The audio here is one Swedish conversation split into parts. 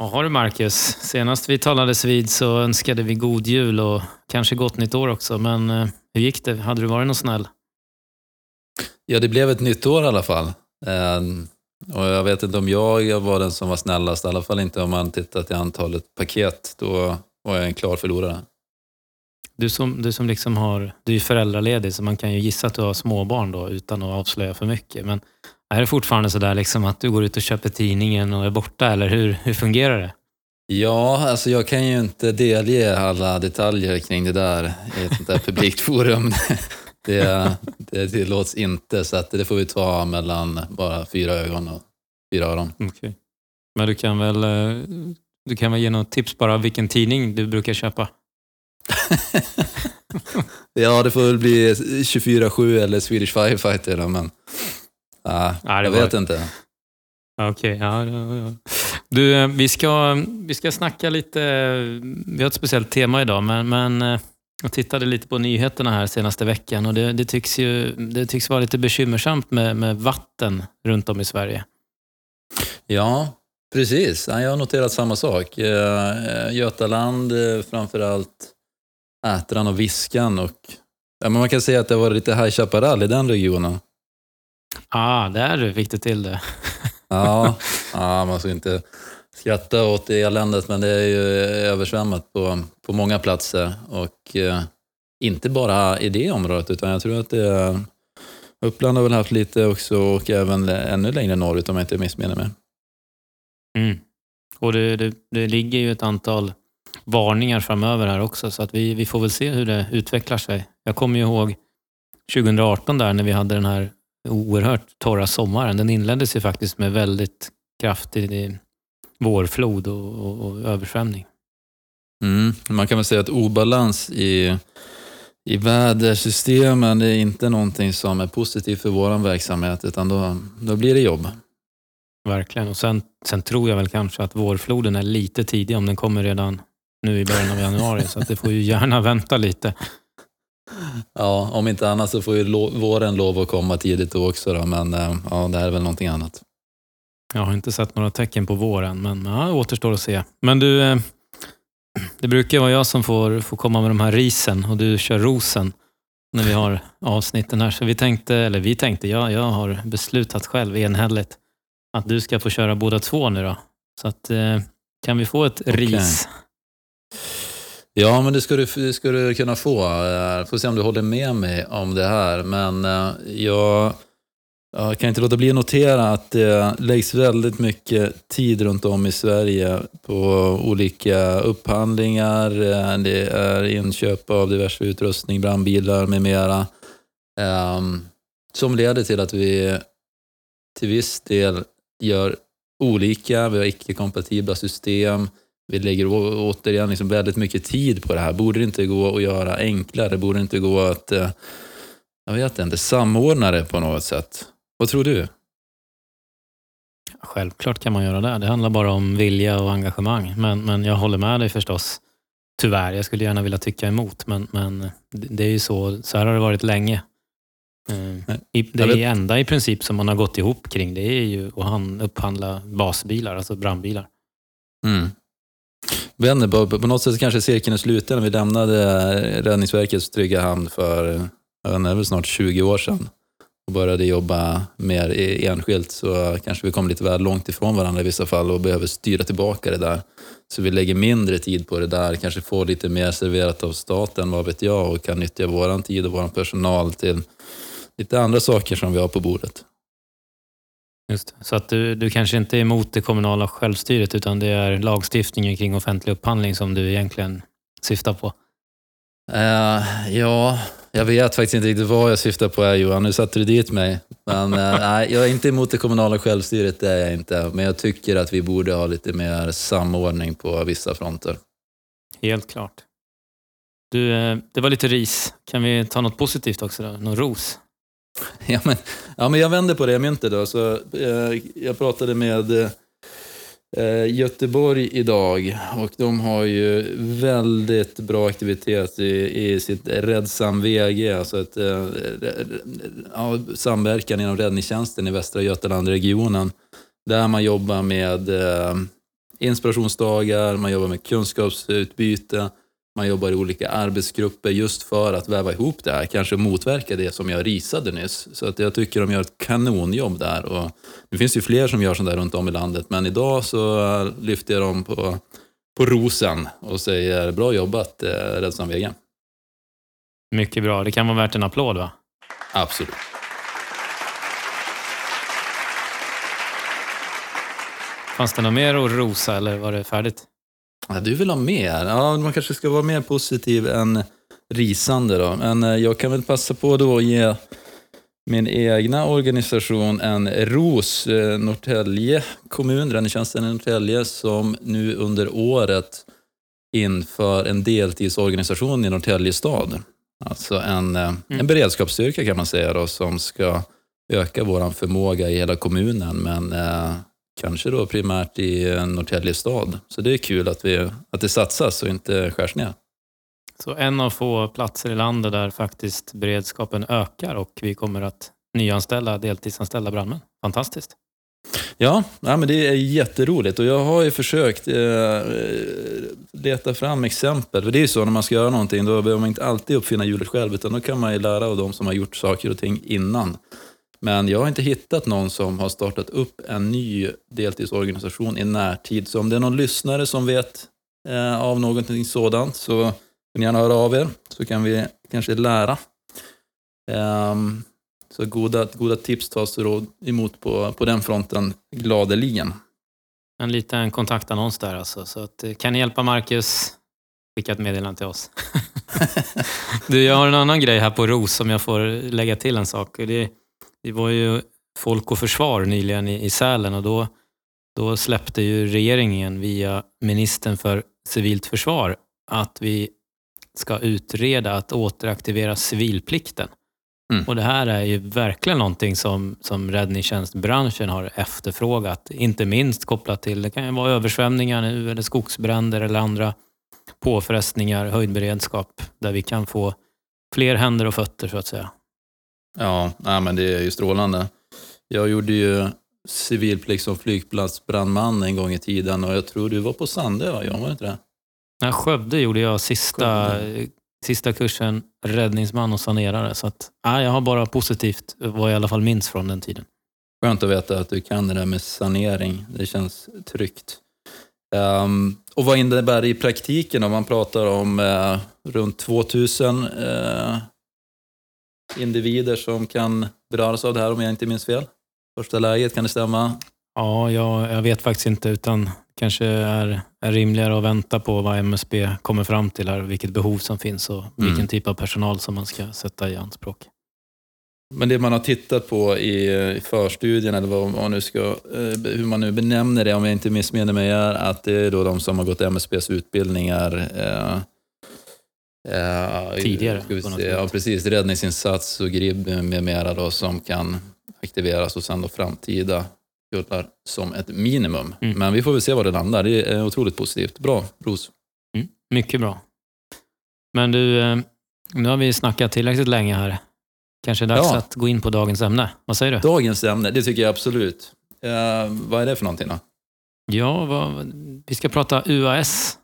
Jaha du Marcus, senast vi talades vid så önskade vi god jul och kanske gott nytt år också. Men eh, hur gick det? Hade du varit någon snäll? Ja, det blev ett nytt år i alla fall. Eh, och jag vet inte om jag var den som var snällast, i alla fall inte om man tittar till antalet paket. Då var jag en klar förlorare. Du som, du som liksom har, du är föräldraledig så man kan ju gissa att du har småbarn då utan att avslöja för mycket. Men är det fortfarande sådär liksom att du går ut och köper tidningen och är borta eller hur, hur fungerar det? Ja, alltså jag kan ju inte delge alla detaljer kring det där i ett sånt där publikt forum. Det, det tillåts inte, så att det får vi ta mellan bara fyra ögon och fyra öron. Okay. Men du kan väl eh, du kan väl ge något tips bara vilken tidning du brukar köpa? ja, det får väl bli 24-7 eller Swedish Firefighter. Men ah, Nej, jag vet inte. Okej, okay, ja, ja, ja. Du, eh, vi ska, vi ska snacka lite, vi har ett speciellt tema idag, men, men eh, jag tittade lite på nyheterna här senaste veckan och det, det, tycks, ju, det tycks vara lite bekymmersamt med, med vatten runt om i Sverige. Ja, precis. Jag har noterat samma sak. Eh, Götaland, framförallt Ätran och Viskan och ja, man kan säga att det var lite High Chaparral i den regionen. Ja, ah, där fick du till det. ja, ja, man ska inte skratta åt eländet, men det är ju översvämmat på, på många platser. Och eh, inte bara i det området, utan jag tror att det är Uppland har väl haft lite också och även ännu längre norrut om jag inte missminner mig. Mm. Och det, det, det, ligger ju ett antal varningar framöver här också, så att vi, vi får väl se hur det utvecklar sig. Jag kommer ju ihåg 2018 där när vi hade den här oerhört torra sommaren. Den inleddes ju faktiskt med väldigt kraftig vårflod och, och, och översvämning. Mm. Man kan väl säga att obalans i, i vädersystemen är inte någonting som är positivt för vår verksamhet, utan då, då blir det jobb. Verkligen. Och sen, sen tror jag väl kanske att vårfloden är lite tidig om den kommer redan nu i början av januari, så att det får ju gärna vänta lite. Ja, om inte annat så får ju lo våren lov att komma tidigt då också, då, men eh, ja, det här är väl någonting annat. Jag har inte sett några tecken på våren, men ja, återstår att se. Men du, eh, det brukar vara jag som får, får komma med de här risen och du kör rosen när vi har avsnitten här. Så vi tänkte, eller vi tänkte, jag, jag har beslutat själv enhälligt att du ska få köra båda två nu då. Så att, eh, kan vi få ett okay. ris? Ja, men det ska du, det ska du kunna få. Eh, får se om du håller med mig om det här. Men eh, jag jag kan inte låta bli att notera att det läggs väldigt mycket tid runt om i Sverige på olika upphandlingar. Eh, det är inköp av diverse utrustning, brandbilar med mera. Ehm, som leder till att vi till viss del gör olika, vi har icke-kompatibla system. Vi lägger återigen liksom väldigt mycket tid på det här. Borde det inte gå att göra enklare? Borde det inte gå att, eh, jag vet inte, samordna det på något sätt? Vad tror du? Självklart kan man göra det. Det handlar bara om vilja och engagemang. Men, men jag håller med dig förstås. Tyvärr, jag skulle gärna vilja tycka emot, men, men det är ju så. Så här har det varit länge. Eh, det är enda i princip som man har gått ihop kring det är ju att upphandla basbilar, alltså brandbilar. Mm. Vänner, på, på något sätt kanske cirkeln är sluten när vi lämnade Räddningsverkets trygga hamn för, inte, snart 20 år sedan och började jobba mer e, enskilt så kanske vi kom lite väl långt ifrån varandra i vissa fall och behöver styra tillbaka det där. Så vi lägger mindre tid på det där, kanske får lite mer serverat av staten, vad vet jag, och kan nyttja vår tid och vår personal till lite andra saker som vi har på bordet. Just Så att du, du kanske inte är emot det kommunala självstyret utan det är lagstiftningen kring offentlig upphandling som du egentligen syftar på? Uh, ja, jag vet faktiskt inte riktigt vad jag syftar på här Johan, nu satte du dit mig. Men uh, nej, jag är inte emot det kommunala självstyret, det är jag inte. Men jag tycker att vi borde ha lite mer samordning på vissa fronter. Helt klart. Du, eh, det var lite ris. Kan vi ta något positivt också då? Någon ros? Ja men, ja, men jag vänder på det myntet då. Så, eh, jag pratade med eh, Göteborg idag och de har ju väldigt bra aktivitet i, i sitt Räddsam VG, alltså ett, eh, ja, samverkan inom räddningstjänsten i Västra Götalandregionen där man jobbar med eh, inspirationsdagar, man jobbar med kunskapsutbyte, man jobbar i olika arbetsgrupper just för att väva ihop det här, kanske motverka det som jag risade nyss. Så att jag tycker de gör ett kanonjobb där. Och nu finns det ju fler som gör sånt där runt om i landet, men idag så lyfter jag dem på, på rosen och säger bra jobbat eh, Rädslan Vega. Mycket bra. Det kan vara värt en applåd va? Absolut. Fanns det något mer att rosa eller var det färdigt? Ja, du vill ha mer? Ja, man kanske ska vara mer positiv än risande då. Men eh, jag kan väl passa på då att ge min egna organisation en ros, eh, Norrtälje kommun, Räddningstjänsten i Norrtälje, som nu under året inför en deltidsorganisation i Norrtälje stad. Alltså en, eh, en beredskapsstyrka kan man säga då, som ska öka vår förmåga i hela kommunen, men kanske då primärt i Norrtälje stad. Så det är kul att, vi, att det satsas och inte skärs ner. Så en av få platser i landet där faktiskt beredskapen ökar och vi kommer att nyanställa deltidsanställda brandmän. Fantastiskt. Ja, ja men det är jätteroligt och jag har ju försökt eh, leta fram exempel. För det är ju så när man ska göra någonting, då behöver man inte alltid uppfinna hjulet själv, utan då kan man ju lära av de som har gjort saker och ting innan. Men jag har inte hittat någon som har startat upp en ny deltidsorganisation i närtid. Så om det är någon lyssnare som vet eh, av någonting sådant så får ni gärna höra av er, så kan vi kanske lära. Um, så goda, goda tips tas emot på, på den fronten gladeligen. En liten kontaktannons där alltså. Så att, eh, kan ni hjälpa Marcus? Skicka ett meddelande till oss. du, jag har en annan grej här på ROS som jag får lägga till en sak. Det, det var ju Folk och Försvar nyligen i, i Sälen och då, då släppte ju regeringen via ministern för civilt försvar att vi ska utreda att återaktivera civilplikten. Mm. Och Det här är ju verkligen någonting som, som räddningstjänstbranschen har efterfrågat. Inte minst kopplat till, det kan ju vara översvämningar nu eller skogsbränder eller andra påfrestningar, höjdberedskap, där vi kan få fler händer och fötter så att säga. Ja, nej, men det är ju strålande. Jag gjorde ju civilplikt som flygplatsbrandman en gång i tiden och jag tror du var på Sandö, va? Jag var inte det? Nej, Skövde gjorde jag sista, sista kursen räddningsman och sanerare. Så att, nej, jag har bara positivt vad jag i alla fall minns från den tiden. Skönt att veta att du kan det där med sanering. Det känns tryggt. Um, och vad innebär det i praktiken om man pratar om uh, runt 2000 uh, individer som kan beröras av det här om jag inte minns fel? Första läget, kan det stämma? Ja, jag, jag vet faktiskt inte utan kanske är, är rimligare att vänta på vad MSB kommer fram till här, vilket behov som finns och vilken mm. typ av personal som man ska sätta i anspråk. Men det man har tittat på i, i förstudien, eller vad man nu ska, eh, hur man nu benämner det, om jag inte missminner mig, är att det är då de som har gått MSBs utbildningar eh, Eh, Tidigare? Se, ja, precis. Räddningsinsats och GRIB med mera då, som kan aktiveras och sen då framtida kullar som ett minimum. Mm. Men vi får väl se var det landar. Det är otroligt positivt. Bra, Ros. Mm. Mycket bra. Men du, eh, nu har vi snackat tillräckligt länge här. Kanske är dags ja. att gå in på dagens ämne. Vad säger du? Dagens ämne, det tycker jag absolut. Eh, vad är det för någonting då? Ja, vad, vi ska prata UAS.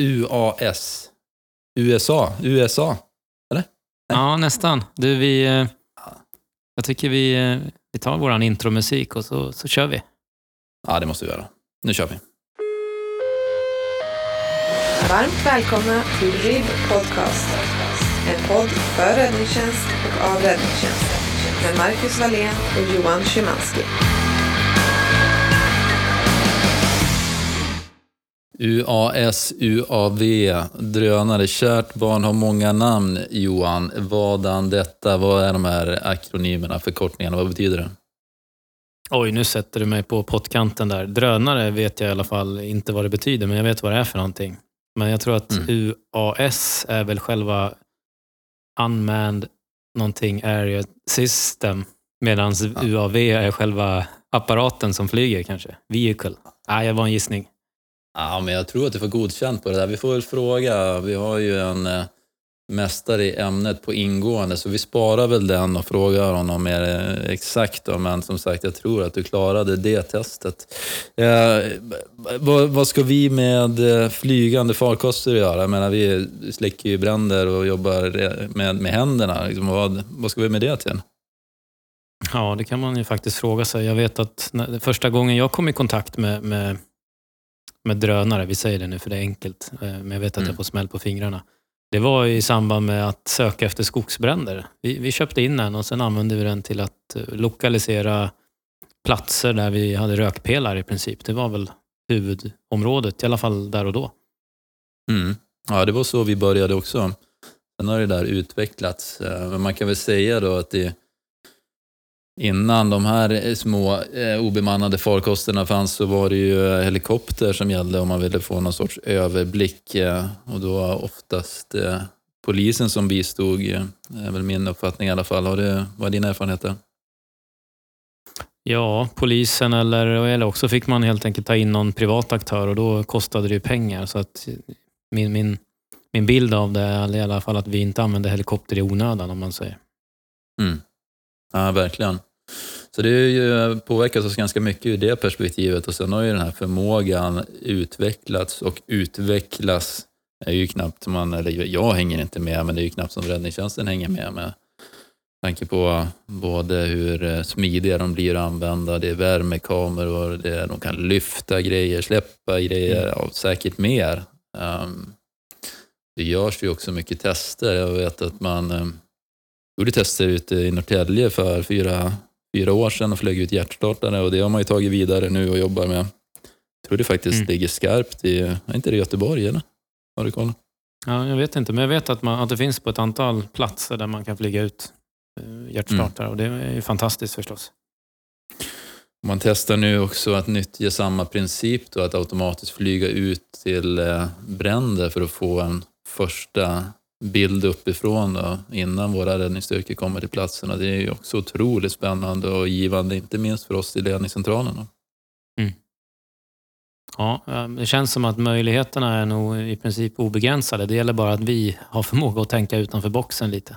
UAS. USA, USA, eller? Nej. Ja, nästan. Du, vi, eh, jag tycker vi, eh, vi tar vår intromusik och så, så kör vi. Ja, det måste vi göra. Nu kör vi. Varmt välkomna till RIB Podcast. En podd för räddningstjänst och av räddningstjänst. Med Marcus Wallén och Johan Szymanski. UAS, UAV, drönare. Kärt barn har många namn, Johan. Vadan detta? Vad är de här akronymerna, förkortningarna? Vad betyder det? Oj, nu sätter du mig på pottkanten där. Drönare vet jag i alla fall inte vad det betyder, men jag vet vad det är för någonting. Men jag tror att mm. UAS är väl själva Unmanned någonting Area System, medan ja. UAV är själva apparaten som flyger kanske. Vehicle. Nej, jag var en gissning. Ja, men jag tror att du får godkänt på det där. Vi får väl fråga. Vi har ju en, eh, mästare i ämnet på ingående, så vi sparar väl den och frågar honom mer eh, exakt. Då. Men som sagt, jag tror att du klarade det testet. Eh, vad, vad, ska vi med eh, flygande farkoster göra? Jag menar, vi släcker ju bränder och jobbar med, med händerna. Liksom, vad, vad ska vi med det till? Ja, det kan man ju faktiskt fråga sig. Jag vet att när, första gången jag kom i kontakt med, med, med drönare, vi säger det nu för det är enkelt, eh, men jag vet att mm. jag får smäll på fingrarna. Det var i samband med att söka efter skogsbränder. Vi, vi köpte in en och sen använde vi den till att eh, lokalisera platser där vi hade rökpelare i princip. Det var väl huvudområdet, i alla fall där och då. Mm. Ja, det var så vi började också. Sen har det där utvecklats. Eh, men man kan väl säga då att det Innan de här små eh, obemannade farkosterna fanns så var det ju helikopter som gällde om man ville få någon sorts överblick. Eh, och då oftast eh, polisen som bistod, eh, är väl min uppfattning i alla fall. Har det, vad är dina erfarenheter? Ja, polisen eller, eller också fick man helt enkelt ta in någon privat aktör och då kostade det ju pengar. Så att min, min, min bild av det är i alla fall att vi inte använde helikopter i onödan om man säger. Mm. Ja, verkligen. Så det är ju påverkat oss ganska mycket ur det perspektivet och sen har ju den här förmågan utvecklats och utvecklas. är ju knappt man, eller jag hänger inte med, men det är ju knappt som räddningstjänsten hänger med med tanke på både hur smidiga de blir att använda, det är värmekameror, det är, de kan lyfta grejer, släppa grejer, mm. ja, säkert mer. Um, det görs ju också mycket tester. Jag vet att man um, gjorde tester ute i Norrtälje för fyra, fyra år sedan och flög ut hjärtstartare och det har man ju tagit vidare nu och jobbar med. Jag tror det faktiskt mm. ligger skarpt i, är inte det Göteborg eller? Har du koll? Ja, jag vet inte, men jag vet att, man, att det finns på ett antal platser där man kan flyga ut eh, hjärtstartare mm. och det är ju fantastiskt förstås. Man testar nu också att nyttja samma princip, då, att automatiskt flyga ut till eh, bränder för att få en första bild uppifrån då, innan våra räddningsstyrkor kommer till platsen. Och det är ju också otroligt spännande och givande, inte minst för oss i ledningscentralen. Mm. Ja, det känns som att möjligheterna är nog i princip obegränsade. Det gäller bara att vi har förmåga att tänka utanför boxen lite.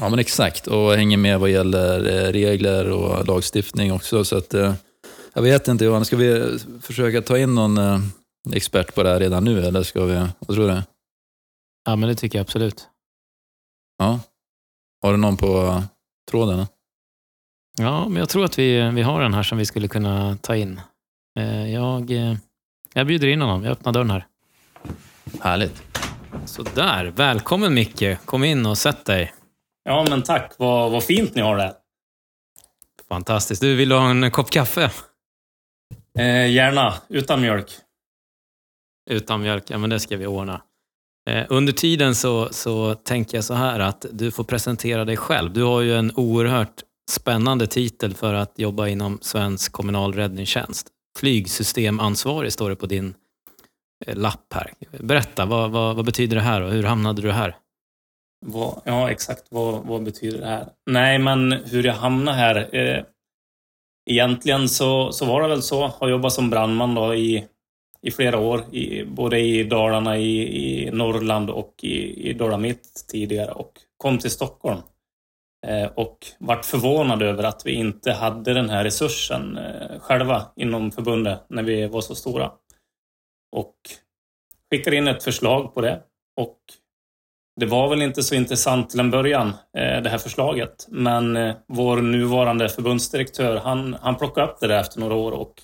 Ja, men exakt. Och hänger med vad gäller eh, regler och lagstiftning också. Så att, eh, jag vet inte, Johan, ska vi försöka ta in någon eh, expert på det här redan nu, eller ska vi, vad tror du? Ja, men det tycker jag absolut. Ja. Har du någon på tråden? Ja, men jag tror att vi, vi har en här som vi skulle kunna ta in. Eh, jag, eh, jag bjuder in honom. Jag öppnar dörren här. Härligt. Sådär. Välkommen Micke. Kom in och sätt dig. Ja, men tack. Vad, vad fint ni har det. Fantastiskt. Du, vill du ha en kopp kaffe? Eh, gärna. Utan mjölk. Utan mjölk, ja men det ska vi ordna. Eh, under tiden så, så tänker jag så här att du får presentera dig själv. Du har ju en oerhört spännande titel för att jobba inom svensk kommunal räddningstjänst. Flygsystemansvarig står det på din eh, lapp här. Berätta, vad, vad, vad betyder det här och hur hamnade du här? Vad, ja, exakt. Vad, vad betyder det här? Nej, men hur jag hamnade här. Eh, egentligen så, så var det väl så. jag Har jobbat som brandman då i i flera år, i, både i Dalarna, i, i Norrland och i, i Dala Mitt tidigare och kom till Stockholm. Eh, och vart förvånad över att vi inte hade den här resursen eh, själva inom förbundet när vi var så stora. Och skickade in ett förslag på det. Och det var väl inte så intressant till en början, eh, det här förslaget. Men eh, vår nuvarande förbundsdirektör, han, han plockade upp det där efter några år och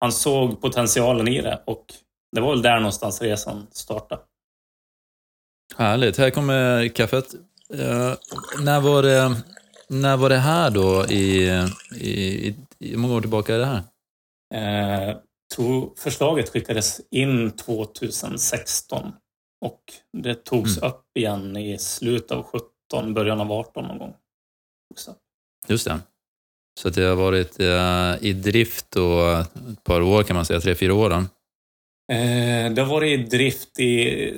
han såg potentialen i det och det var väl där någonstans resan startade. Härligt. Här kommer kaffet. Uh, när, var det, när var det här då? I, i, hur många år tillbaka är det här? Uh, tror förslaget skickades in 2016 och det togs mm. upp igen i slutet av 17, början av 18 någon gång. Just det. Så det har varit eh, i drift då ett par år kan man säga, tre, fyra år? Då. Eh, det har varit i drift i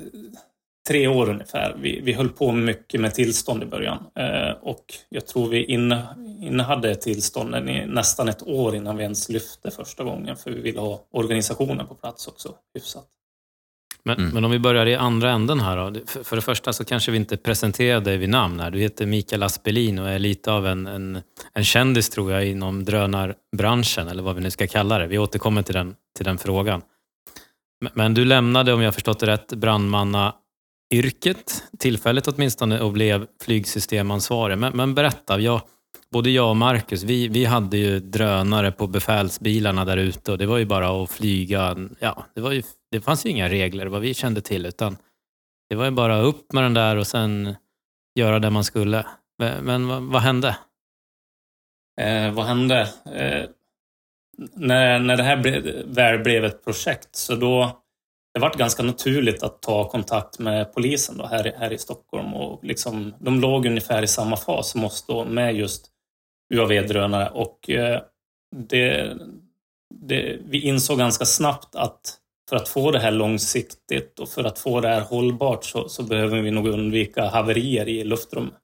tre år ungefär. Vi, vi höll på mycket med tillstånd i början eh, och jag tror vi innehade tillstånden i nästan ett år innan vi ens lyfte första gången för vi ville ha organisationen på plats också hyfsat. Men, Mm. men om vi börjar i andra änden här då. För, för det första så kanske vi inte presenterade dig vid namn här. Du heter Mikael Aspelin och är lite av en, en, en kändis tror jag inom drönarbranschen, eller vad vi nu ska kalla det. Vi återkommer till den, till den frågan. Men, men du lämnade, om jag förstått det rätt, brandmannayrket, tillfälligt åtminstone, och blev flygsystemansvarig. Men, men berätta, jag, både jag och Marcus, vi, vi hade ju drönare på befälsbilarna där ute och det var ju bara att flyga. Ja, det, var ju, det fanns ju inga regler vad vi kände till utan det var ju bara upp med den där och sen göra det man skulle. Men, men vad, vad hände? Eh, vad hände? Eh, när, när det här ble, väl blev ett projekt så då det vart ganska naturligt att ta kontakt med polisen då, här, i- här i Stockholm. Och liksom, de låg ungefär i samma fas som oss då med just UAV-drönare. Och eh, det, det, vi insåg ganska snabbt att för att få det här långsiktigt och för att få det här hållbart så, så behöver vi nog undvika haverier i luftrummet.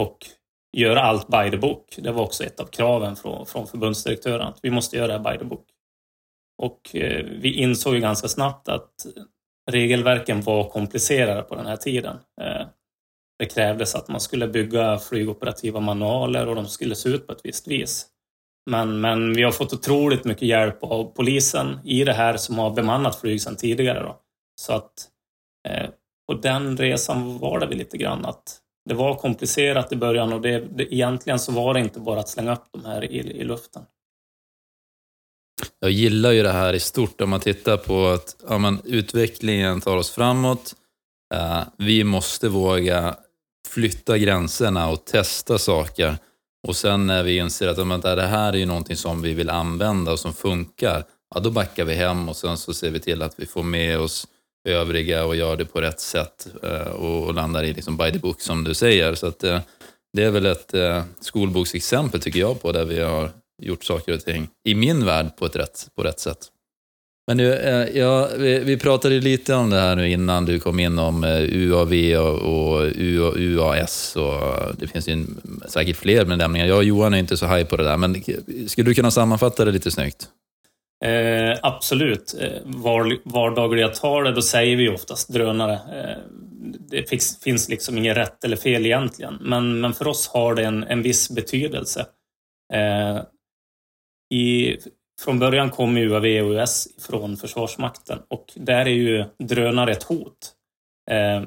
Och göra allt by the book. Det var också ett av kraven från, från förbundsdirektören, att vi måste göra det här by the book. Och eh, vi insåg ju ganska snabbt att regelverken var komplicerade på den här tiden. Eh, det krävdes att man skulle bygga flygoperativa manualer och de skulle se ut på ett visst vis. Men, men vi har fått otroligt mycket hjälp av polisen i det här som har bemannat flyg sedan tidigare. Då. Så att eh, på den resan var det väl lite grann att det var komplicerat i början och det, det, egentligen så var det inte bara att slänga upp de här i, i luften. Jag gillar ju det här i stort om man tittar på att ja, men, utvecklingen tar oss framåt. Eh, vi måste våga flytta gränserna och testa saker. Och sen när vi inser att det här är ju någonting som vi vill använda och som funkar, ja, då backar vi hem och sen så ser vi till att vi får med oss övriga och gör det på rätt sätt eh, och, landar i liksom by the book som du säger. Så att, eh, det är väl ett eh, skolboksexempel tycker jag på där vi har gjort saker och ting i min värld på, ett rätt, på rätt sätt. Men nu, eh, ja, vi, vi pratade lite om det här nu innan du kom in om eh, UAV och, och UAS och det finns ju en, säkert fler benämningar. Jag och Johan är inte så haj på det där, men skulle du kunna sammanfatta det lite snyggt? Eh, absolut. Eh, var, vardagliga talet, då säger vi oftast drönare. Eh, det finns, finns liksom inget rätt eller fel egentligen, men, men för oss har det en, en viss betydelse. Eh, i, från början kom UAV och US från Försvarsmakten och där är ju drönare ett hot. Eh,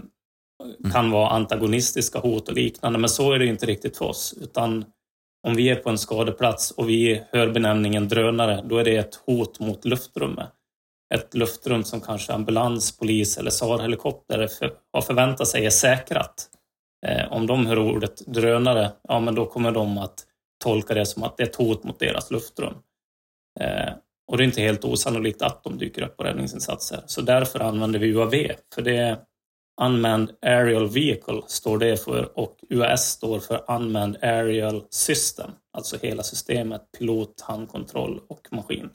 kan vara antagonistiska hot och liknande, men så är det inte riktigt för oss. Utan om vi är på en skadeplats och vi hör benämningen drönare, då är det ett hot mot luftrummet. Ett luftrum som kanske ambulans, polis eller SAR-helikopter för, har förväntat sig är säkrat. Eh, om de hör ordet drönare, ja men då kommer de att tolka det som att det är ett hot mot deras luftrum. Eh, och det är inte helt osannolikt att de dyker upp på räddningsinsatser. Så därför använder vi UAV, för det är Unmanned Aerial Vehicle står det för och UAS står för Unmanned Aerial System, alltså hela systemet, pilot, handkontroll och maskin.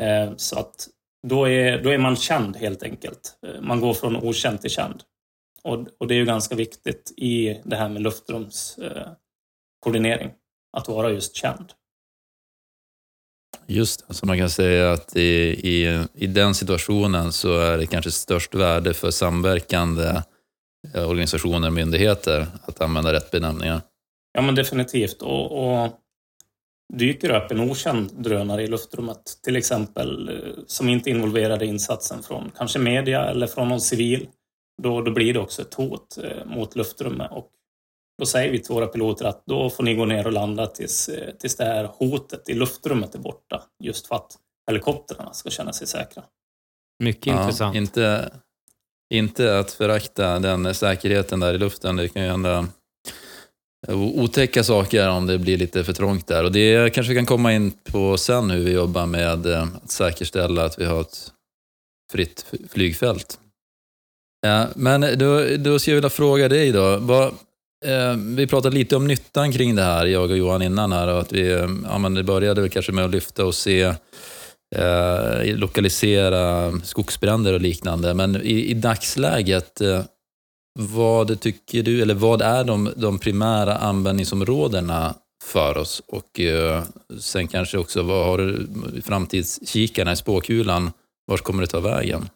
Eh, så att då är, då är man känd helt enkelt. Eh, man går från okänd till känd. Och, och det är ju ganska viktigt i det här med luftrumskoordinering, eh, att vara just känd. Just det, så man kan säga att i, i, i den situationen så är det kanske störst värde för samverkande eh, organisationer och myndigheter att använda rätt benämningar. Ja, men definitivt. Och, och dyker upp en okänd drönare i luftrummet, till exempel, eh, som inte involverade insatsen från kanske media eller från någon civil, då, då blir det också ett hot eh, mot luftrummet. Och då säger vi till våra piloter att då får ni gå ner och landa tills, eh, tills det här hotet i luftrummet är borta, just för att helikoptrarna ska känna sig säkra. Mycket Ja, intressant. Inte, inte att förakta den säkerheten där i luften. Det kan ju hända otäcka saker om det blir lite för trångt där. Och det kanske vi kan komma in på sen hur vi jobbar med eh, att säkerställa att vi har ett fritt flygfält. Ja, men då, då skulle jag vilja fråga dig då. Vad, eh, Eh, vi pratade lite om nyttan kring det här, jag och Johan innan här. Och att vi, eh, ja, men det började kanske med att lyfta och se eh, lokalisera skogsbränder och liknande. Men i, i dagsläget, eh, vad tycker du, eller vad är de, de primära användningsområdena för oss? Och eh, sen kanske också, vad har du framtidskikarna i spåkulan? Vart kommer det ta vägen?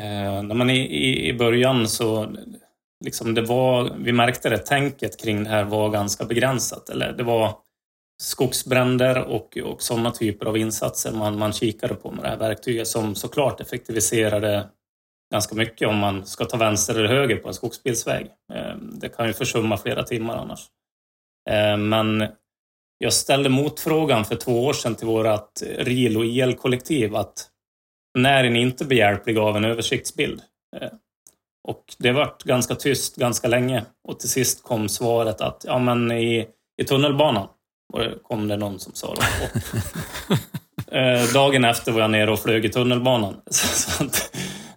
Eh, när man i, i, I början så liksom det var, vi märkte det, tänket kring det här var ganska begränsat. Eller det var skogsbränder och, och sådana typer av insatser man, man kikade på med det här verktyget som såklart effektiviserade ganska mycket om man ska ta vänster eller höger på en skogsbilsväg. Ehm, det kan ju försumma flera timmar annars. Ehm, men jag ställde motfrågan för två år sedan till vårt RIL och IL-kollektiv att när är ni inte behjälpliga av en översiktsbild? Ehm, och det vart ganska tyst ganska länge och till sist kom svaret att ja, men i, i tunnelbanan kom det någon som sa. Då. Och, eh, dagen efter var jag nere och flög i tunnelbanan. Så att,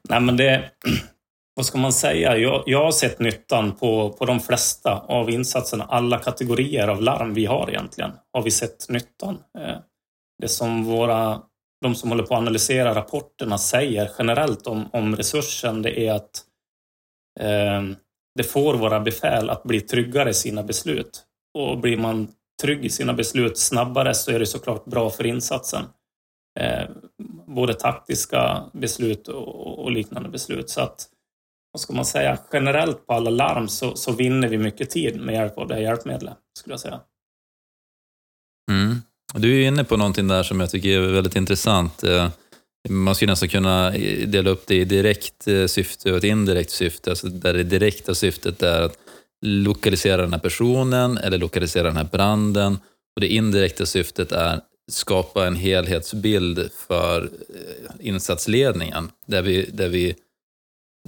nej men det, vad ska man säga? Jag, jag har sett nyttan på, på de flesta av insatserna. Alla kategorier av larm vi har egentligen har vi sett nyttan. Eh, det som våra, de som håller på att analysera rapporterna säger generellt om, om resursen, det är att Ehm, det får våra befäl att bli tryggare i sina beslut. Och blir man trygg i sina beslut snabbare så är det såklart bra för insatsen. Ehm, både taktiska beslut och, och, liknande beslut. Så att, vad ska man säga, generellt på alla larm så, så vinner vi mycket tid med hjälp av det här hjälpmedlet, skulle jag säga. Mm. Du är inne på någonting där som jag tycker är väldigt intressant. Ehm, man skulle nästan kunna eh, dela upp det i direkt eh, syfte och ett indirekt syfte. Alltså där det direkta syftet är att lokalisera den här personen eller lokalisera den här branden. Och det indirekta syftet är skapa en helhetsbild för eh, insatsledningen där vi, där vi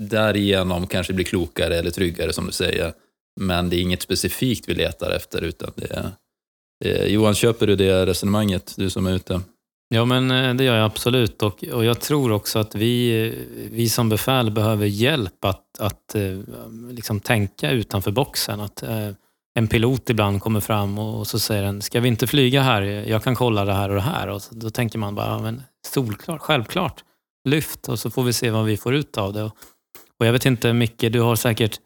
därigenom kanske blir klokare eller tryggare som du säger. Men det är inget specifikt vi letar efter utan det är Johan, köper du det resonemanget, du som är ute? Ja, men eh, det gör jag absolut. Och, och jag tror också att vi, eh, vi som befäl behöver hjälp att, att eh, liksom tänka utanför boxen. Att en pilot ibland kommer fram och så säger den, ska vi inte flyga här? Jag kan kolla det här och det här. Och så, då tänker man bara, ja, men solklart, självklart. Lyft och så får vi se vad vi får ut av det. Och, och jag vet inte, Micke, du har säkert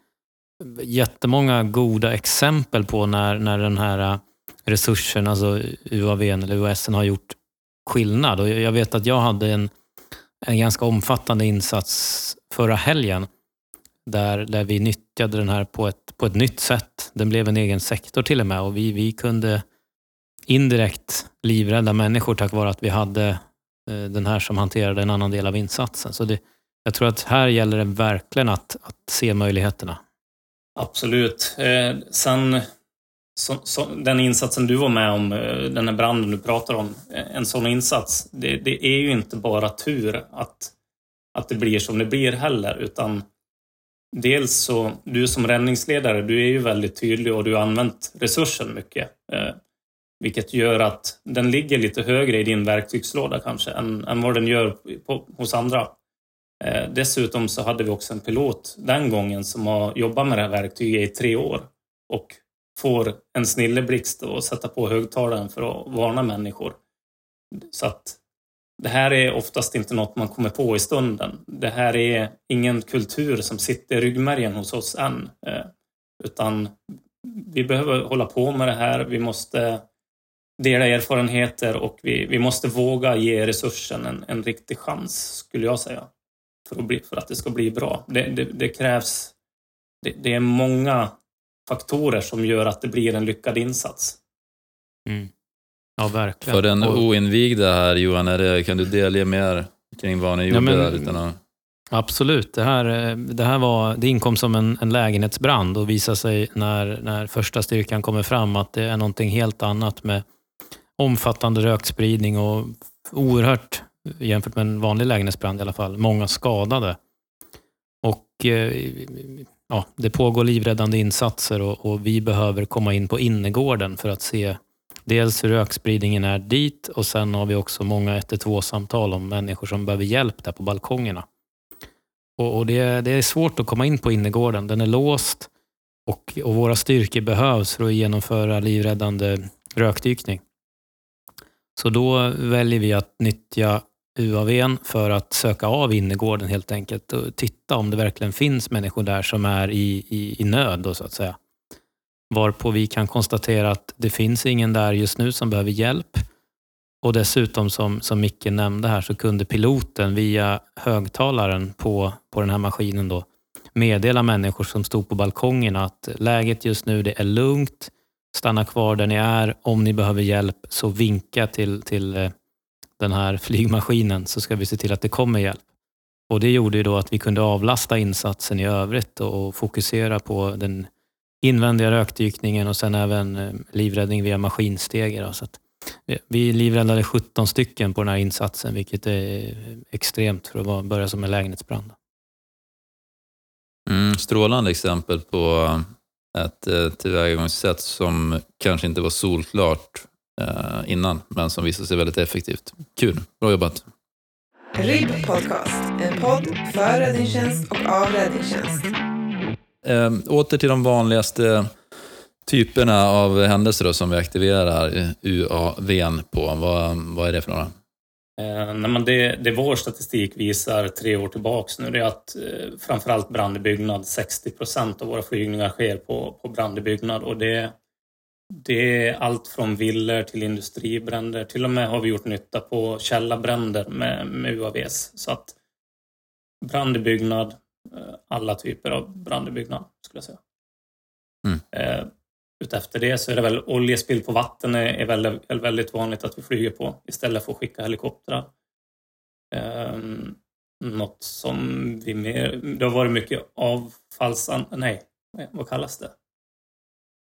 jättemånga goda exempel på när, när den här resursen, alltså UAV eller UAS har gjort skillnad. Och jag vet att jag hade en, en ganska omfattande insats förra helgen där, där vi nyttjade den här på ett, på ett nytt sätt. Den blev en egen sektor till och med och vi, vi kunde indirekt livrädda människor tack vare att vi hade eh, den här som hanterade en annan del av insatsen. Så det, jag tror att här gäller det verkligen att, att se möjligheterna. Absolut. Eh, sen så, så, den insatsen du var med om, eh, den här branden du pratar om, eh, en sån insats, det, det, är ju inte bara tur att, att det blir som det blir heller, utan dels så, du som räddningsledare, du är ju väldigt tydlig och du har använt resursen mycket. Eh, vilket gör att den ligger lite högre i din verktygslåda kanske än, än vad den gör på, hos andra. Eh, dessutom så hade vi också en pilot den gången som har jobbat med det här verktyget i tre år och får en snilleblixt och sätta på högtalaren för att varna människor. Så att det här är oftast inte något man kommer på i stunden. Det här är ingen kultur som sitter i ryggmärgen hos oss än. Eh, utan vi behöver hålla på med det här. Vi måste dela erfarenheter och vi, vi måste våga ge resursen en, en riktig chans, skulle jag säga. För att, bli, för att det ska bli bra. Det, det, det krävs... Det, det, är många faktorer som gör att det blir en lyckad insats. Mm. Ja, verkligen. För den oinvigda här Johan, är det, kan du delge mer kring vad ni gjorde ja, men, där? Utan att... Absolut. Det här, eh, det här var, det inkom som en, en lägenhetsbrand och visade sig när, när första styrkan kommer fram att det är någonting helt annat med omfattande rökspridning och oerhört, jämfört med en vanlig lägenhetsbrand i alla fall, många skadade. Och eh, ja, det pågår livräddande insatser och, och, vi behöver komma in på innergården för att se dels hur rökspridningen är dit och sen har vi också många 112-samtal om människor som behöver hjälp där på balkongerna. Och, och det, det, är svårt att komma in på innergården. Den är låst och, och våra styrkor behövs för att genomföra livräddande rökdykning. Så då väljer vi att nyttja UAVn för att söka av innergården helt enkelt och titta om det verkligen finns människor där som är i, i, i nöd. Då, så att säga. Varpå vi kan konstatera att det finns ingen där just nu som behöver hjälp. Och dessutom som, som Micke nämnde här så kunde piloten via högtalaren på, på den här maskinen då meddela människor som stod på balkongen att läget just nu det är lugnt, stanna kvar där ni är. Om ni behöver hjälp så vinka till, till eh, den här flygmaskinen så ska vi se till att det kommer hjälp. Och Det gjorde ju då att vi kunde avlasta insatsen i övrigt och fokusera på den invändiga rökdykningen och sen även eh, livräddning via maskinstege. Så eh, vi livräddade 17 stycken på den här insatsen, vilket är eh, extremt för att börja som en lägenhetsbrand. Mm, strålande exempel på ett tillvägagångssätt som kanske inte var solklart innan, men som visade sig väldigt effektivt. Kul, bra jobbat. RIB Podcast, en podd för räddningstjänst och av räddningstjänst. Eh, åter till de vanligaste typerna av händelser då, som vi aktiverar UAV på. Vad, vad är det för några? Eh, nej, men det, det vår statistik visar tre år tillbaks nu det är att eh, framförallt brand i byggnad, 60 procent av våra flygningar sker på, på brand i byggnad och det, det är allt från villor till industribränder. Till och med har vi gjort nytta på källarbränder med, med UAVs. Så att brand i byggnad, eh, alla typer av brand i byggnad skulle jag säga. Mm. Eh, Utefter det så är det väl oljespill på vatten är väldigt, väldigt vanligt att vi flyger på istället för att skicka helikoptrar. Um, något som vi mer... Det har varit mycket avfallsan... Nej, vad kallas det?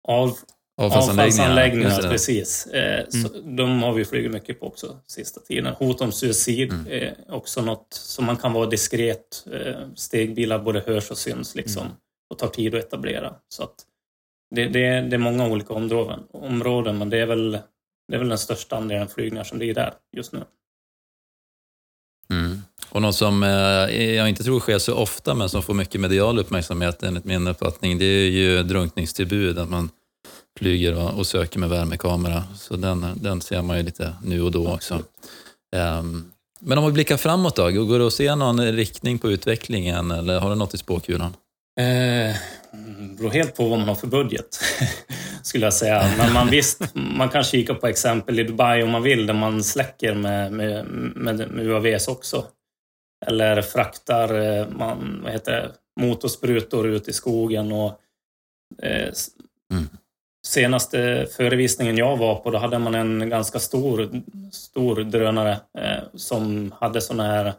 Av, avfallsanläggningar. avfallsanläggningar precis. Eh, mm. de har vi flugit mycket på också sista tiden. Hot om suicid mm. är också något som man kan vara diskret. Eh, stegbilar både hörs och syns liksom. Mm. Och tar tid att etablera. Så att det, det, det är många olika områden, områden men det är, väl, det är väl den största andelen flygningar som blir där just nu. Mm. Och något som eh, jag inte tror sker så ofta men som får mycket medial uppmärksamhet enligt min uppfattning det är ju drunkningstillbud, att man flyger och, och söker med värmekamera. Så den, den ser man ju lite nu och då också. Um, men om vi blickar framåt då, går det att se någon riktning på utvecklingen eller har du något i spåkulan? Eh, beror helt på vad man har för budget, skulle jag säga. Men man, visst, man kan kika på exempel i Dubai om man vill, där man släcker med, med, med, med UAVs också. Eller fraktar eh, man, vad heter det, motorsprutor ut i skogen. Och, eh, mm. Senaste förevisningen jag var på, då hade man en ganska stor, stor drönare eh, som hade sådana här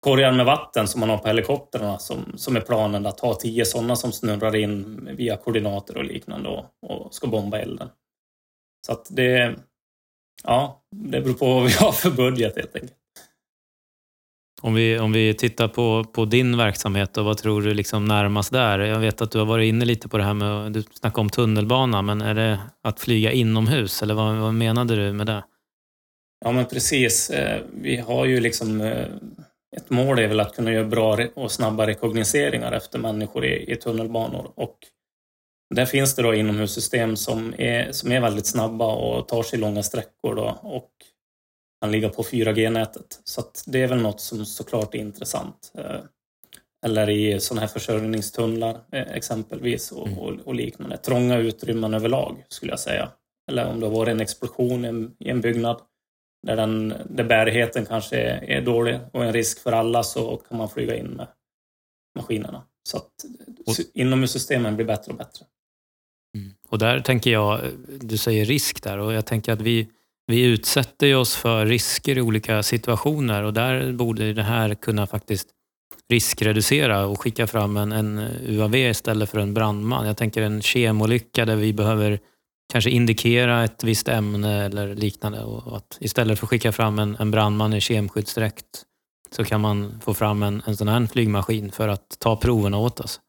korgar med vatten som man har på helikoptrarna som, som är planen att ha tio sådana som snurrar in via koordinater och liknande och, och ska bomba elden. Så att det, ja, det beror på vad vi har för budget helt enkelt. Om vi, om vi tittar på, på din verksamhet, då, vad tror du liksom närmast där? Jag vet att du har varit inne lite på det här med, du snackade om tunnelbana, men är det att flyga inomhus eller vad, vad menade du med det? Ja men precis. Eh, vi har ju liksom eh, ett mål är väl att kunna göra bra och snabba rekognoseringar efter människor i, i tunnelbanor. Och där finns det då inomhussystem som är, som är väldigt snabba och tar sig långa sträckor då, och kan ligga på 4G-nätet. Så det är väl något som såklart är intressant. Eh, eller i sådana här försörjningstunnlar eh, exempelvis och, mm. och, och, liknande. Trånga utrymmen överlag skulle jag säga. Eller om det har varit en explosion i en, i en byggnad där, den, där bärigheten kanske är, är dålig och en risk för alla så kan man flyga in med maskinerna. Så att inomhussystemen blir bättre och bättre. Mm. Och där tänker jag, du säger risk där och jag tänker att vi, vi utsätter oss för risker i olika situationer och där borde det här kunna faktiskt riskreducera och skicka fram en, en UAV istället för en brandman. Jag tänker en kemolycka där vi behöver kanske indikera ett visst ämne eller liknande. Och att istället för att skicka fram en, en brandman i kemskyddsdräkt så kan man få fram en, en sån här flygmaskin för att ta proverna åt oss.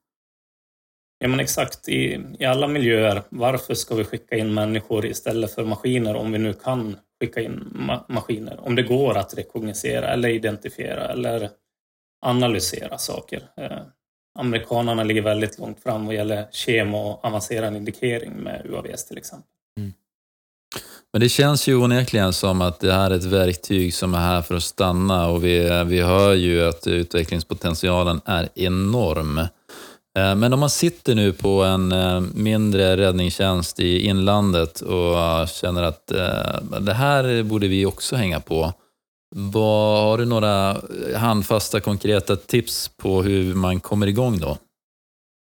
Ja men exakt, I, i alla miljöer. Varför ska vi skicka in människor istället för maskiner om vi nu kan skicka in ma maskiner? Om det går att rekognosera eller identifiera eller analysera saker. Eh, amerikanerna ligger väldigt långt fram vad gäller kemo och avancerad indikering med UAVs till exempel. Mm. Men det känns ju onekligen som att det här är ett verktyg som är här för att stanna och vi, vi hör ju att utvecklingspotentialen är enorm. Eh, men om man sitter nu på en eh, mindre räddningstjänst i inlandet och känner att eh, det här borde vi också hänga på. Vad, har du några handfasta konkreta tips på hur man kommer igång då?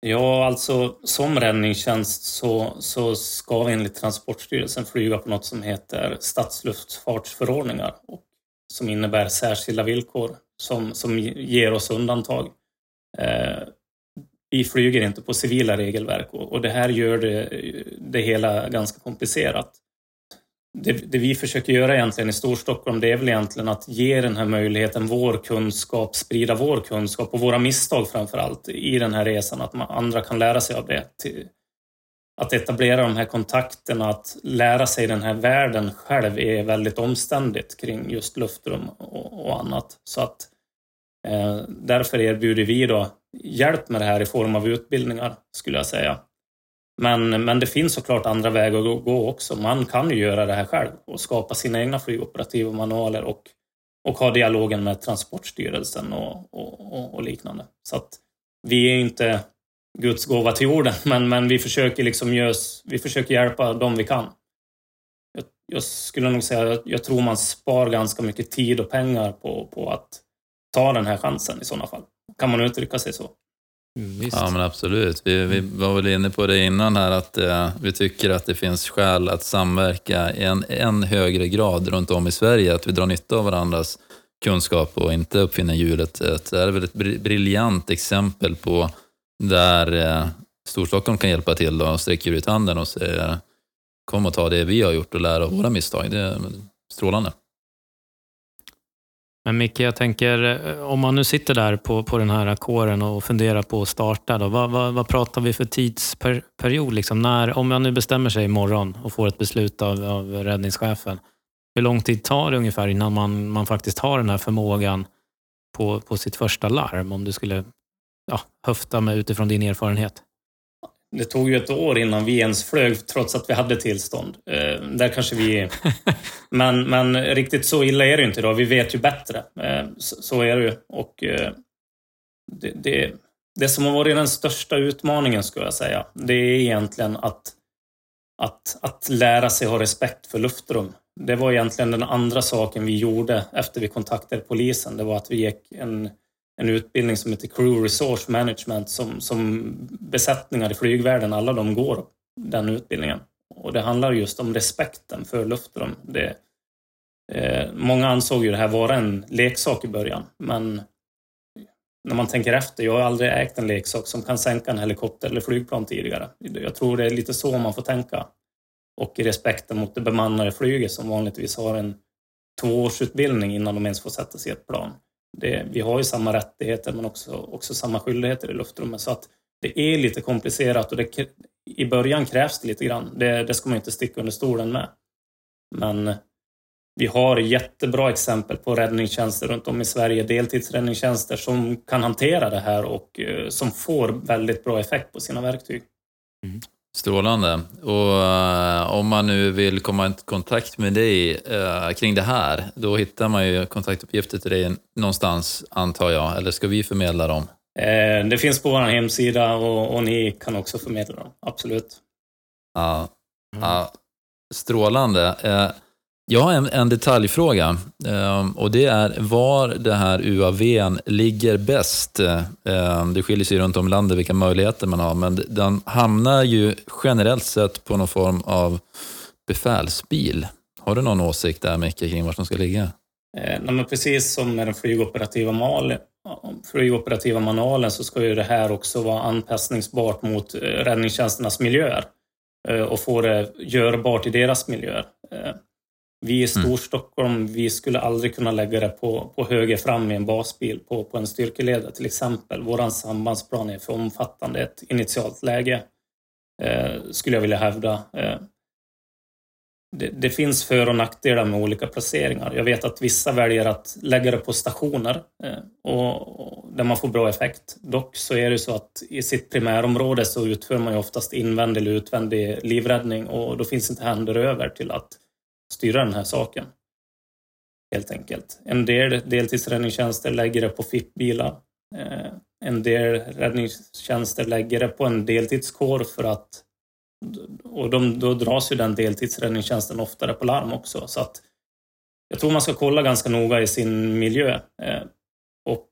Ja, alltså som räddningstjänst så, så ska vi enligt Transportstyrelsen flyga på något som heter stadsluftfartsförordningar och som innebär särskilda villkor som, som ger oss undantag. Eh, vi flyger inte på civila regelverk och, och det här gör det, det hela ganska komplicerat. Det, det, vi försöker göra egentligen i Storstockholm det är väl egentligen att ge den här möjligheten, vår kunskap, sprida vår kunskap och våra misstag framför allt i den här resan, att man, andra kan lära sig av det. Till, att etablera de här kontakterna, att lära sig den här världen själv är väldigt omständigt kring just luftrum och, och annat. Så att eh, därför erbjuder vi då hjälp med det här i form av utbildningar, skulle jag säga. Men, men det finns såklart andra vägar att gå också. Man kan ju göra det här själv och skapa sina egna flygoperativa manualer och, och ha dialogen med Transportstyrelsen och, och, och liknande. Så att vi är inte Guds gåva till jorden, men, men vi, försöker liksom görs, vi försöker hjälpa dem vi kan. Jag, jag skulle nog säga att jag tror man spar ganska mycket tid och pengar på, på att ta den här chansen i sådana fall. Kan man uttrycka sig så? Visst. Ja, men absolut. Vi, vi var väl inne på det innan här att eh, vi tycker att det finns skäl att samverka i en än högre grad runt om i Sverige, att vi drar nytta av varandras kunskap och inte uppfinner hjulet. Det är väl ett briljant exempel på där eh, Storstockholm kan hjälpa till och sträcker ut handen och säger kom och ta det vi har gjort och lära av våra misstag. Det är strålande. Men Micke, jag tänker, eh, om man nu sitter där på, på den här kåren och funderar på att starta, då, vad, vad, vad pratar vi för tidsperiod? Liksom? När, om man nu bestämmer sig imorgon och får ett beslut av, av räddningschefen, hur lång tid tar det ungefär innan man, man faktiskt har den här förmågan på, på sitt första larm? Om du skulle ja, höfta med utifrån din erfarenhet. Det tog ju ett år innan vi ens flög trots att vi hade tillstånd. Eh, där kanske vi... men, men riktigt så illa är det inte idag. Vi vet ju bättre. Eh, så, så, är det ju. Och eh, det, det, det som har varit den största utmaningen skulle jag säga, det är egentligen att, att, att lära sig ha respekt för luftrum. Det var egentligen den andra saken vi gjorde efter vi kontaktade polisen. Det var att vi gick en en utbildning som heter Crew Resource Management som, som besättningar i flygvärlden, alla de går den utbildningen. Och det handlar just om respekten för luftrum. Det, eh, många ansåg ju det här vara en leksak i början, men när man tänker efter, jag har aldrig ägt en leksak som kan sänka en helikopter eller flygplan tidigare. Jag tror det är lite så man får tänka. Och i respekten mot det bemannade flyget som vanligtvis har en tvåårsutbildning innan de ens får sätta sig i ett plan det, vi har ju samma rättigheter men också, också samma skyldigheter i luftrummet. Så att det är lite komplicerat och det, i början krävs det lite grann. Det, det ska man inte sticka under stolen med. Men vi har jättebra exempel på räddningstjänster runt om i Sverige, deltidsräddningstjänster som kan hantera det här och eh, som får väldigt bra effekt på sina verktyg. Mm. Strålande. Och uh, om man nu vill komma i kontakt med dig uh, kring det här, då hittar man ju kontaktuppgifter till dig någonstans, antar jag. Eller ska vi förmedla dem? Uh, det finns på vår hemsida och, och, ni kan också förmedla dem, absolut. Ja, mm. strålande. Jag har en, en detaljfråga ehm, och det är var det här UAVn ligger bäst. Ehm, det skiljer sig runt om i landet vilka möjligheter man har, men den hamnar ju generellt sett på någon form av befälsbil. Har du någon åsikt där Micke kring var som ska ligga? Eh, nej, men precis som med den flygoperativa, mal, flygoperativa manualen så ska ju det här också vara anpassningsbart mot eh, räddningstjänsternas miljöer eh, och få det görbart i deras miljöer. Vi i mm. Storstockholm, vi skulle aldrig kunna lägga det på, på höger fram i en basbil på, på en styrkeledare till exempel. Vår sambandsplan är för omfattande, ett initialt läge, eh, skulle jag vilja hävda. Eh, det, det, finns för och nackdelar med olika placeringar. Jag vet att vissa väljer att lägga det på stationer eh, och, och, där man får bra effekt. Dock så är det så att i sitt primärområde så utför man ju oftast invändig eller utvändig livräddning och då finns inte händer över till att styra den här saken. Helt enkelt. En del deltidsräddningstjänster lägger det på FIP-bilar. Eh, en del räddningstjänster lägger det på en deltidskår för att och de, då dras ju den deltidsräddningstjänsten oftare på larm också. Så att jag tror man ska kolla ganska noga i sin miljö. Eh, och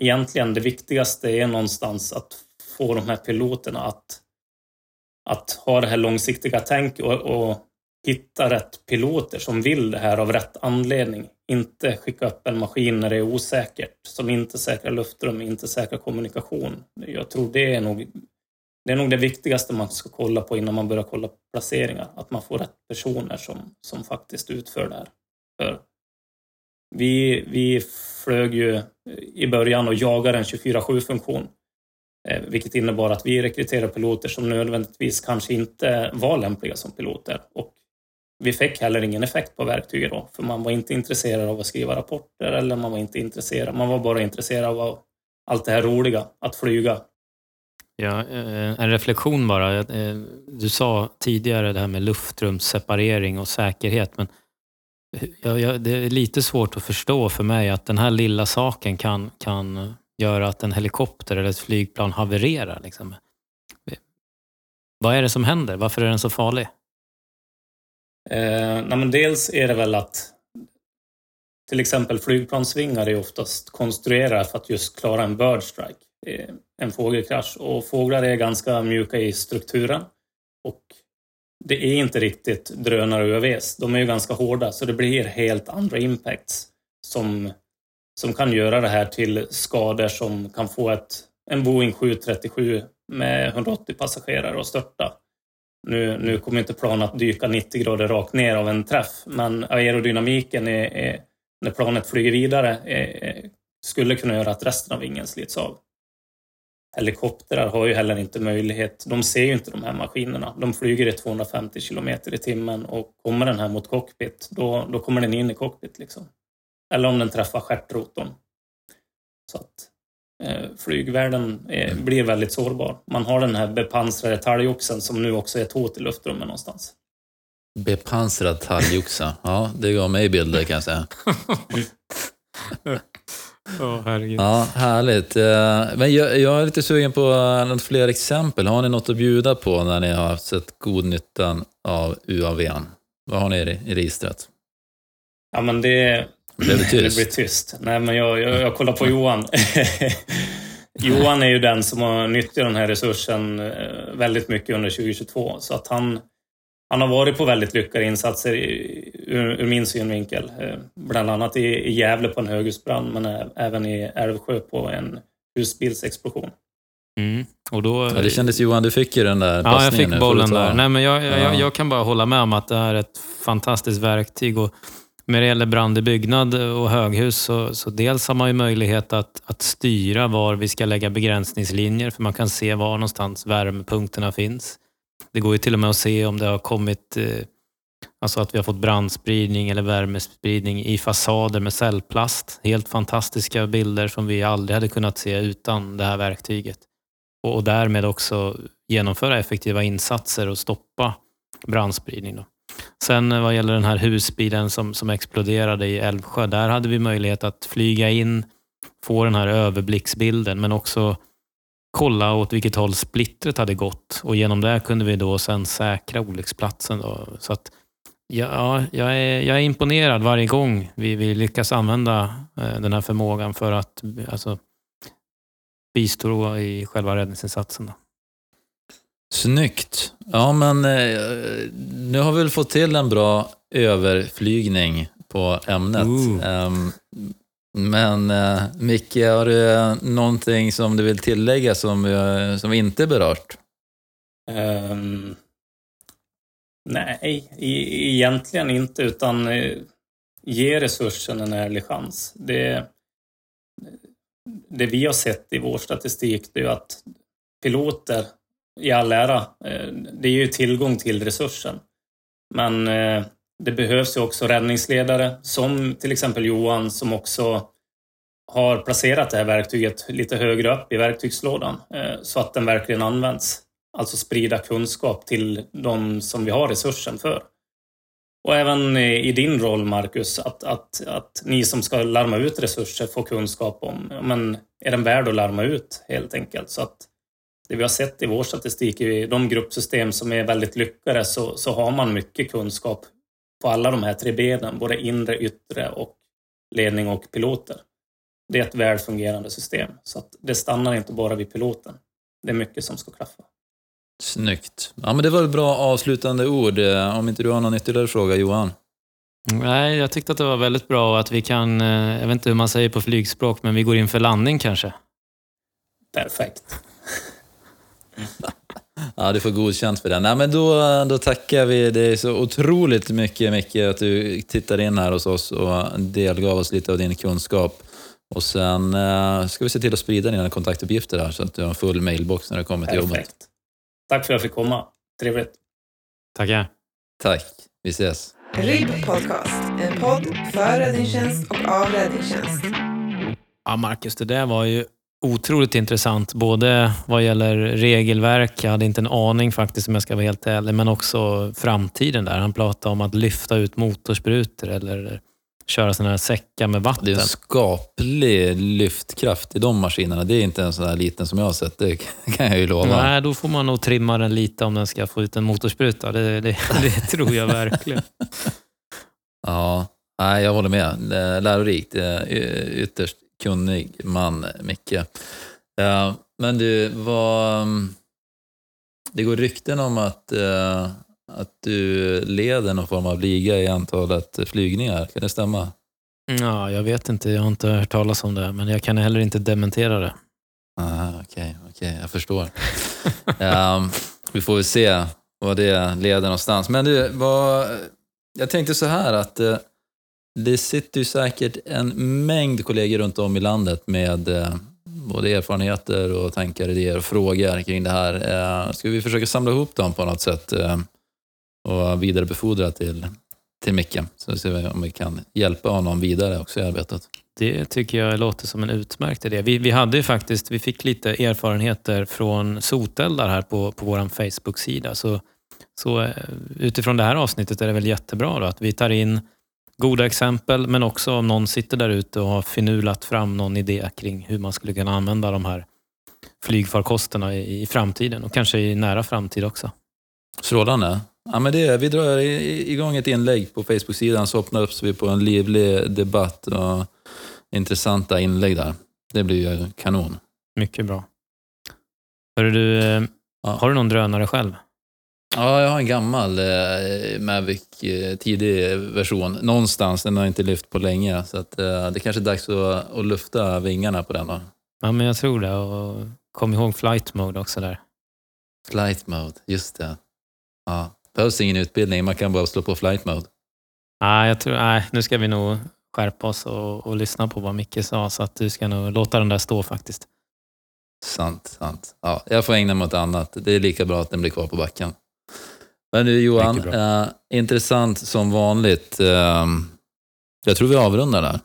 egentligen det viktigaste är någonstans att få de här piloterna att, att ha det här långsiktiga tänk och, och hitta rätt piloter som vill det här av rätt anledning. Inte skicka upp en maskin när det är osäkert, som inte säkrar luftrum, inte säkrar kommunikation. Jag tror det är nog det är nog det viktigaste man ska kolla på innan man börjar kolla placeringar. Att man får rätt personer som, som faktiskt utför det här. För vi, vi flög ju i början och jagade en 24-7-funktion. Eh, vilket innebar att vi rekryterade piloter som nödvändigtvis kanske inte var lämpliga som piloter. Och vi fick heller ingen effekt på verktyget då, för man var inte intresserad av att skriva rapporter eller man var inte intresserad. Man var bara intresserad av allt det här roliga, att flyga. Ja, eh, en reflektion bara. Eh, du sa tidigare det här med luftrumsseparering och säkerhet, men det är lite svårt att förstå för mig att den här lilla saken kan, kan göra att en helikopter eller ett flygplan havererar. Liksom. Vad är det som händer? Varför är den så farlig? Eh, nej, men dels är det väl att till exempel flygplansvingar är oftast konstruerade för att just klara en bird strike, eh, en fågelkrasch. Och fåglar är ganska mjuka i strukturen. Och det är inte riktigt drönare och UAVs. De är ju ganska hårda, så det blir helt andra impacts som, som kan göra det här till skador som kan få ett, en Boeing 737 med 180 passagerare att störta. Nu, nu kommer inte planet att dyka 90 grader rakt ner av en träff, men aerodynamiken är, är, när planet flyger vidare är, skulle kunna göra att resten av vingen slits av. Helikoptrar har ju heller inte möjlighet, de ser ju inte de här maskinerna. De flyger i 250 kilometer i timmen och kommer den här mot cockpit, då, då kommer den in i cockpit. Liksom. Eller om den träffar stjärtrotorn. Så att flygvärlden är, blir väldigt sårbar. Man har den här bepansrade talgoxen som nu också är ett hot i luftrummet någonstans. Bepansrad talgoxe, ja det gav mig bilder kan jag säga. oh, herregud. Ja, härligt. Eh, men jag, jag är lite sugen på något fler exempel. Har ni något att bjuda på när ni har sett god nyttan av UAVn? Vad har ni i registret? Ja, men det, det tyst? Det blir tyst. Nej, men jag, jag, jag kollar på Johan. Johan är ju den som har nyttjat den här resursen eh, väldigt mycket under 2022. Så att han, han har varit på väldigt lyckade insatser ur, ur min synvinkel. Eh, bland annat i, i Gävle på en höghusbrand, men även i Älvsjö på en husbilsexplosion. Mm. Och då, ja, det kändes Johan, du fick ju den där Ja, jag fick bollen där. Nej, men jag, jag, jag, jag, kan bara hålla med om att det är ett fantastiskt verktyg. Och när det gäller brand i byggnad och höghus så, så dels har man ju möjlighet att, att styra var vi ska lägga begränsningslinjer för man kan se var någonstans värmepunkterna finns. Det går ju till och med att se om det har kommit eh, Alltså att vi har fått brandspridning eller värmespridning i fasader med cellplast. Helt fantastiska bilder som vi aldrig hade kunnat se utan det här verktyget. Och, och därmed också genomföra effektiva insatser och stoppa brandspridning. Då. Sen eh, vad gäller den här husbilen som, som exploderade i Älvsjö, där hade vi möjlighet att flyga in, få den här överblicksbilden, men också kolla åt vilket håll splittret hade gått och genom det kunde vi då sen säkra olycksplatsen. Då. Så att, ja, jag, är, jag är imponerad varje gång vi, vi lyckas använda eh, den här förmågan för att alltså, bistå i själva räddningsinsatsen. Då. Snyggt. Ja, men eh, nu har vi väl fått till en bra överflygning på ämnet. Um, men eh, Micke, har du någonting som du vill tillägga som, uh, som vi inte berört? Um, nej, e egentligen inte, utan uh, ge resursen en ärlig chans. Det, det vi har sett i vår statistik det är att piloter i all ära, eh, det är ju tillgång till resursen. Men eh, det behövs ju också räddningsledare som till exempel Johan som också har placerat det här verktyget lite högre upp i verktygslådan eh, så att den verkligen används. Alltså sprida kunskap till de som vi har resursen för. Och även i, i din roll, Marcus, att, att, att ni som ska larma ut resurser får kunskap om, men är den värd att larma ut helt enkelt? Så att det vi har sett i vår statistik, i de gruppsystem som är väldigt lyckade, så, så har man mycket kunskap på alla de här tre benen, både inre, yttre och ledning och piloter. Det är ett väl fungerande system, så att det stannar inte bara vid piloten. Det är mycket som ska klaffa. Snyggt. Ja, men det var ett bra avslutande ord. Eh, Om inte du har någon ytterligare fråga, Johan? Nej, jag tyckte att det var väldigt bra att vi kan, eh, jag vet inte hur man säger på flygspråk, men vi går in för landning kanske. Perfekt. Ja, du får godkänt för det. Nej, men då, då tackar vi dig så otroligt mycket, Micke, att du tittade in här hos oss och delgav oss lite av din kunskap. Och sen eh, ska vi se till att sprida dina kontaktuppgifter här så att du har en full mailbox när du kommer till jobbet. Perfekt. Tack för att jag fick komma. Trevligt. Tackar. Tack. Vi ses. RIB Podcast, en podd för räddningstjänst och av räddningstjänst. Ja, Marcus, det där var ju otroligt intressant. Både vad gäller regelverk, jag hade inte en aning faktiskt om jag ska vara helt ärlig, men också framtiden där. Han pratade om att lyfta ut motorsprutor eller köra sådana här säckar med vatten. Det är en skaplig lyftkraft i de maskinerna. Det är inte en sån här liten som jag har sett, det kan jag ju lova. Nej, då får man nog trimma den lite om den ska få ut en motorspruta. Det, det, det tror jag verkligen. Ja, nej, jag håller med. Lärorikt. Eh, Ytterst kunnig man, Micke. Ja, men du, vad... Det går rykten om att, eh, att du leder någon form av liga i antalet flygningar. Kan det stämma? Ja, jag vet inte, jag har inte hört talas om det, men jag kan heller inte dementera det. Ah, Okej, okej, jag förstår. Ehm, vi får väl se vad det leder någonstans. Men du, vad, jag tänkte så här att eh, det sitter ju säkert en mängd kollegor runt om i landet med eh, både erfarenheter och tankar, idéer och frågor kring det här. Eh, ska vi försöka samla ihop dem på något sätt eh, och vidarebefordra till, till Micke? Så ser vi om vi kan hjälpa honom vidare också i arbetet. Det tycker jag låter som en utmärkt idé. Vi, vi hade ju faktiskt, vi fick lite erfarenheter från soteldar här på, på vår Facebook-sida. Så, så utifrån det här avsnittet är det väl jättebra då, att vi tar in goda exempel, men också om någon sitter där ute och har finulat fram någon idé kring hur man skulle kunna använda de här flygfarkosterna i, i framtiden och kanske i nära framtid också. Strålande. Ja, men det, vi drar igång ett inlägg på Facebook-sidan så öppnar vi på en livlig debatt och intressanta inlägg där. Det blir ju kanon. Mycket bra. Hörru du, eh, Ja. har du någon drönare själv? Ja, jag har en gammal eh, Mavic, eh, tidig version. Någonstans, den har inte lyft på länge. Så att, eh, det kanske är dags att, att lufta vingarna på den då. Ja, men jag tror det. Och kom ihåg flight mode också där. Flight mode, just det. Ja. Behövs ingen utbildning, man kan bara slå på flight mode. Nej, jag tror, nej, nu ska vi nog skärpa oss och, och lyssna på vad Micke sa, så att du ska nog låta den där stå faktiskt. Sant, sant. Ja, jag får ägna mig åt annat. Det är lika bra att den blir kvar på backen. Men du Johan, eh, intressant som vanligt. Eh, jag tror vi avrundar där.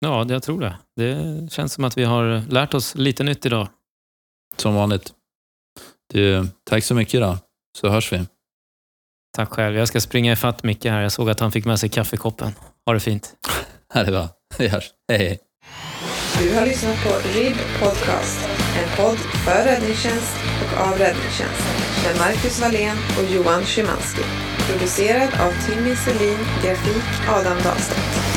Ja, det- jag tror det. Det känns som att vi har lärt oss lite nytt idag. Som vanligt. Du, tack så mycket då, så hörs vi. Tack själv. Jag ska springa ifatt Micke här. Jag såg att han fick med sig kaffekoppen. Ha det fint. Här är bra. Vi hörs. Hej, hej. Du har lyssnat på RIB Podcast, en podd för räddningstjänst och av räddningstjänst med Marcus Wallén och Johan Szymanski. Producerad av Timmy Selin, grafik Adam Dahlstedt.